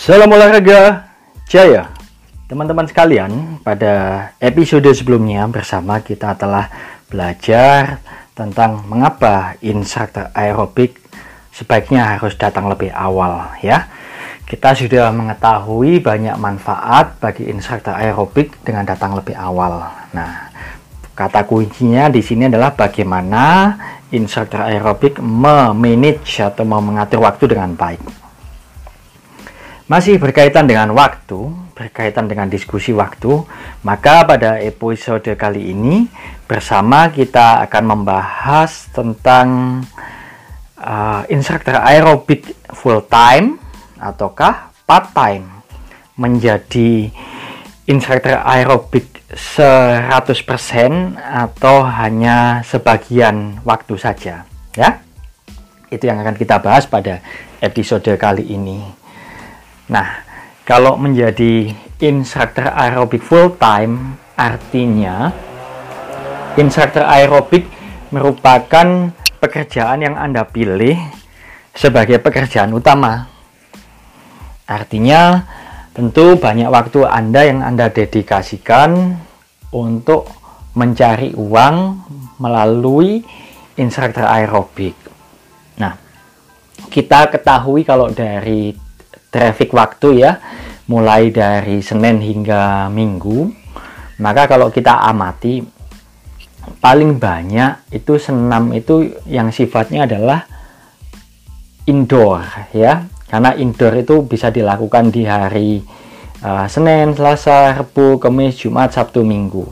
Salam olahraga jaya Teman-teman sekalian, pada episode sebelumnya bersama kita telah belajar tentang mengapa instruktur aerobik sebaiknya harus datang lebih awal ya. Kita sudah mengetahui banyak manfaat bagi instruktur aerobik dengan datang lebih awal. Nah, kata kuncinya di sini adalah bagaimana instruktur aerobik memanage atau mengatur waktu dengan baik. Masih berkaitan dengan waktu, berkaitan dengan diskusi waktu, maka pada episode kali ini bersama kita akan membahas tentang uh, instruktur aerobik full time ataukah part time menjadi instruktur aerobik 100% atau hanya sebagian waktu saja ya. Itu yang akan kita bahas pada episode kali ini. Nah, kalau menjadi instruktur aerobik full time artinya instruktur aerobik merupakan pekerjaan yang Anda pilih sebagai pekerjaan utama. Artinya tentu banyak waktu Anda yang Anda dedikasikan untuk mencari uang melalui instruktur aerobik. Nah, kita ketahui kalau dari traffic waktu ya mulai dari Senin hingga Minggu. Maka kalau kita amati paling banyak itu senam itu yang sifatnya adalah indoor ya. Karena indoor itu bisa dilakukan di hari uh, Senin, Selasa, Rabu, Kamis, Jumat, Sabtu, Minggu.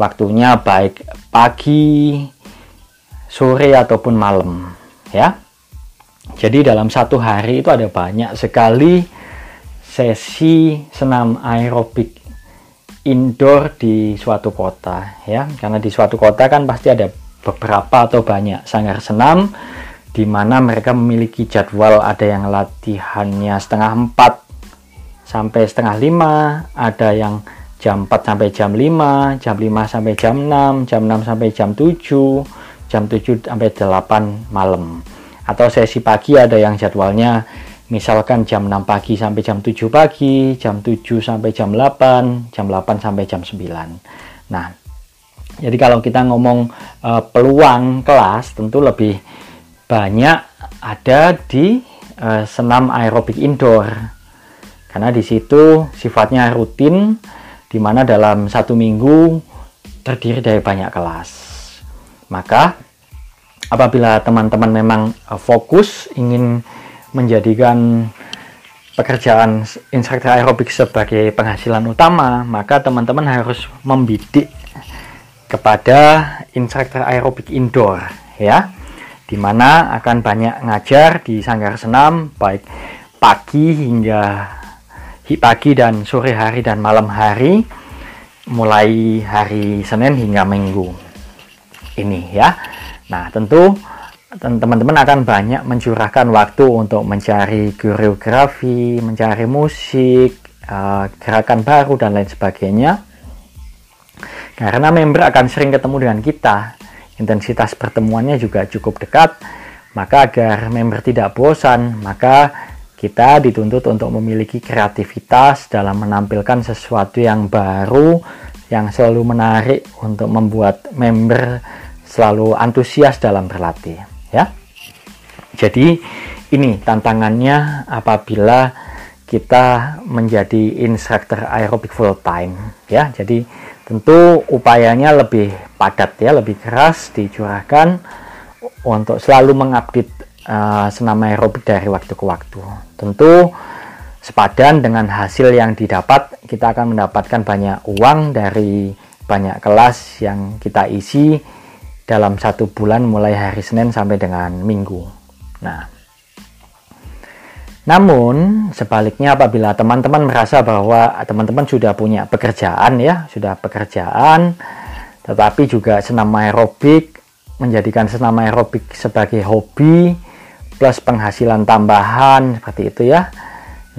Waktunya baik pagi sore ataupun malam ya jadi dalam satu hari itu ada banyak sekali sesi senam aerobik indoor di suatu kota ya. Karena di suatu kota kan pasti ada beberapa atau banyak sanggar senam di mana mereka memiliki jadwal ada yang latihannya setengah empat sampai setengah lima, ada yang jam 4 sampai jam 5, jam 5 sampai jam 6, jam 6 sampai jam 7, jam 7 sampai 8 malam atau sesi pagi ada yang jadwalnya misalkan jam 6 pagi sampai jam 7 pagi, jam 7 sampai jam 8, jam 8 sampai jam 9. Nah, jadi kalau kita ngomong e, peluang kelas tentu lebih banyak ada di e, senam aerobik indoor. Karena di situ sifatnya rutin di mana dalam satu minggu terdiri dari banyak kelas. Maka apabila teman-teman memang uh, fokus ingin menjadikan pekerjaan instruktur aerobik sebagai penghasilan utama, maka teman-teman harus membidik kepada instruktur aerobik indoor ya. Di mana akan banyak ngajar di sanggar senam baik pagi hingga pagi dan sore hari dan malam hari mulai hari Senin hingga Minggu. Ini ya. Nah, tentu teman-teman akan banyak mencurahkan waktu untuk mencari koreografi, mencari musik, uh, gerakan baru dan lain sebagainya. Karena member akan sering ketemu dengan kita, intensitas pertemuannya juga cukup dekat, maka agar member tidak bosan, maka kita dituntut untuk memiliki kreativitas dalam menampilkan sesuatu yang baru yang selalu menarik untuk membuat member selalu antusias dalam berlatih ya. Jadi ini tantangannya apabila kita menjadi instruktur aerobik full time ya. Jadi tentu upayanya lebih padat ya, lebih keras dicurahkan untuk selalu mengupdate uh, senam aerobik dari waktu ke waktu. Tentu sepadan dengan hasil yang didapat, kita akan mendapatkan banyak uang dari banyak kelas yang kita isi dalam satu bulan mulai hari Senin sampai dengan Minggu. Nah, namun sebaliknya apabila teman-teman merasa bahwa teman-teman sudah punya pekerjaan ya, sudah pekerjaan, tetapi juga senam aerobik, menjadikan senam aerobik sebagai hobi plus penghasilan tambahan seperti itu ya.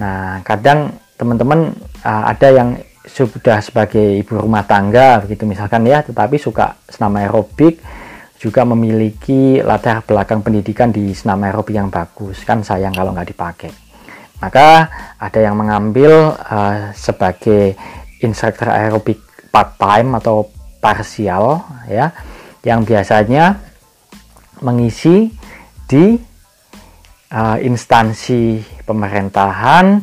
Nah, kadang teman-teman uh, ada yang sudah sebagai ibu rumah tangga begitu misalkan ya, tetapi suka senam aerobik juga memiliki latar belakang pendidikan di senam aerobik yang bagus. Kan sayang kalau nggak dipakai. Maka ada yang mengambil uh, sebagai instructor aerobik part time atau parsial ya yang biasanya mengisi di uh, instansi pemerintahan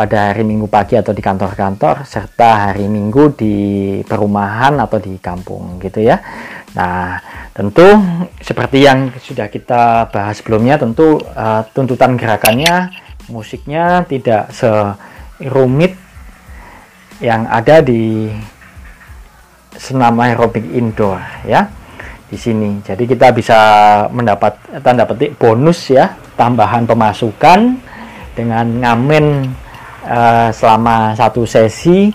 pada hari Minggu pagi atau di kantor-kantor serta hari Minggu di perumahan atau di kampung gitu ya. Nah, tentu seperti yang sudah kita bahas sebelumnya tentu uh, tuntutan gerakannya musiknya tidak serumit yang ada di senam aerobik indoor ya di sini. Jadi kita bisa mendapat tanda petik bonus ya, tambahan pemasukan dengan ngamen uh, selama satu sesi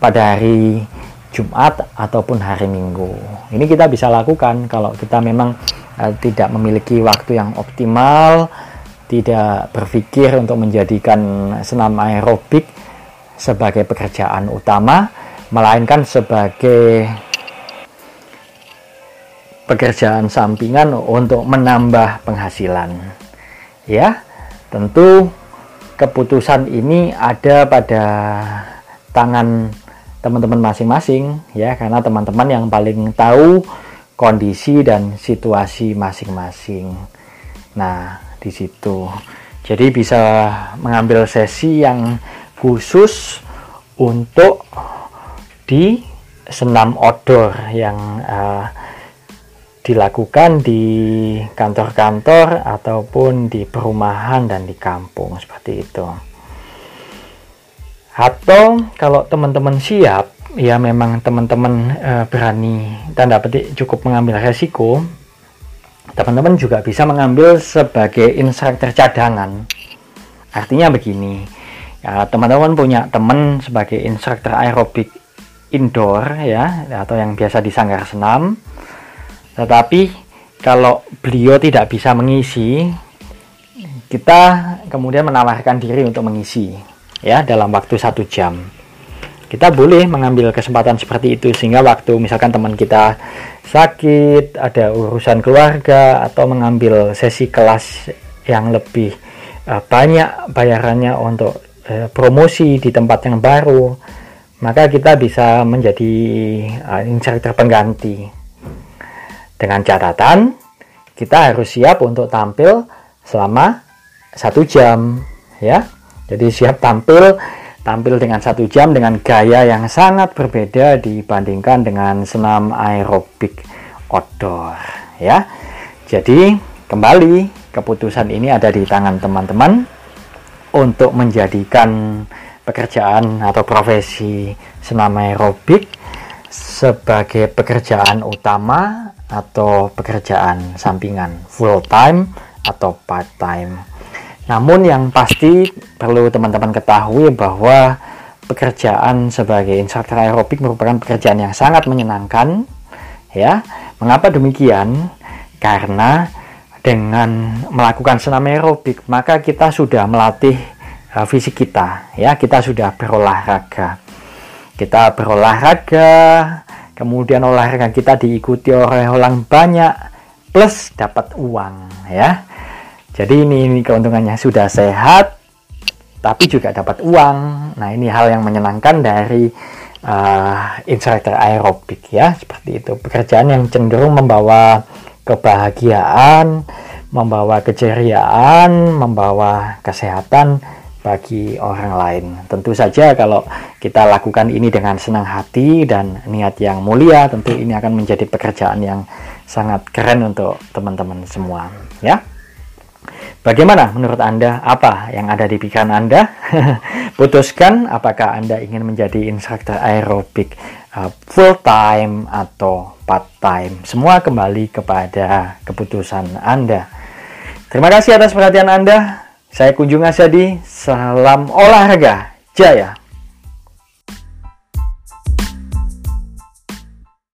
pada hari Jumat ataupun hari Minggu. Ini kita bisa lakukan kalau kita memang uh, tidak memiliki waktu yang optimal, tidak berpikir untuk menjadikan senam aerobik sebagai pekerjaan utama, melainkan sebagai pekerjaan sampingan untuk menambah penghasilan. Ya, tentu keputusan ini ada pada tangan teman-teman masing-masing ya karena teman-teman yang paling tahu kondisi dan situasi masing-masing. Nah, di situ. Jadi bisa mengambil sesi yang khusus untuk di senam outdoor yang uh, dilakukan di kantor-kantor ataupun di perumahan dan di kampung seperti itu. Atau kalau teman-teman siap, ya memang teman-teman e, berani tanda petik cukup mengambil resiko, teman-teman juga bisa mengambil sebagai instruktur cadangan. Artinya begini, ya, teman-teman punya teman sebagai instruktur aerobik indoor ya atau yang biasa disanggar senam tetapi kalau beliau tidak bisa mengisi, kita kemudian menawarkan diri untuk mengisi ya dalam waktu satu jam. Kita boleh mengambil kesempatan seperti itu sehingga waktu misalkan teman kita sakit, ada urusan keluarga atau mengambil sesi kelas yang lebih uh, banyak bayarannya untuk uh, promosi di tempat yang baru, maka kita bisa menjadi uh, instruktur pengganti dengan catatan kita harus siap untuk tampil selama satu jam ya. Jadi siap tampil tampil dengan satu jam dengan gaya yang sangat berbeda dibandingkan dengan senam aerobik outdoor ya. Jadi kembali keputusan ini ada di tangan teman-teman untuk menjadikan pekerjaan atau profesi senam aerobik sebagai pekerjaan utama atau pekerjaan sampingan full time atau part time. Namun yang pasti perlu teman-teman ketahui bahwa pekerjaan sebagai instruktur aerobik merupakan pekerjaan yang sangat menyenangkan ya. Mengapa demikian? Karena dengan melakukan senam aerobik maka kita sudah melatih uh, fisik kita ya, kita sudah berolahraga. Kita berolahraga kemudian olahraga kita diikuti oleh orang banyak plus dapat uang ya. Jadi ini, ini keuntungannya sudah sehat tapi juga dapat uang. Nah ini hal yang menyenangkan dari uh, instructor aerobik ya. Seperti itu. Pekerjaan yang cenderung membawa kebahagiaan membawa keceriaan membawa kesehatan bagi orang lain. Tentu saja kalau kita lakukan ini dengan senang hati dan niat yang mulia, tentu ini akan menjadi pekerjaan yang sangat keren untuk teman-teman semua, ya. Bagaimana menurut Anda? Apa yang ada di pikiran Anda? Putuskan apakah Anda ingin menjadi instruktur aerobik uh, full time atau part time. Semua kembali kepada keputusan Anda. Terima kasih atas perhatian Anda. Saya Kunjung Asyadi, salam olahraga, jaya!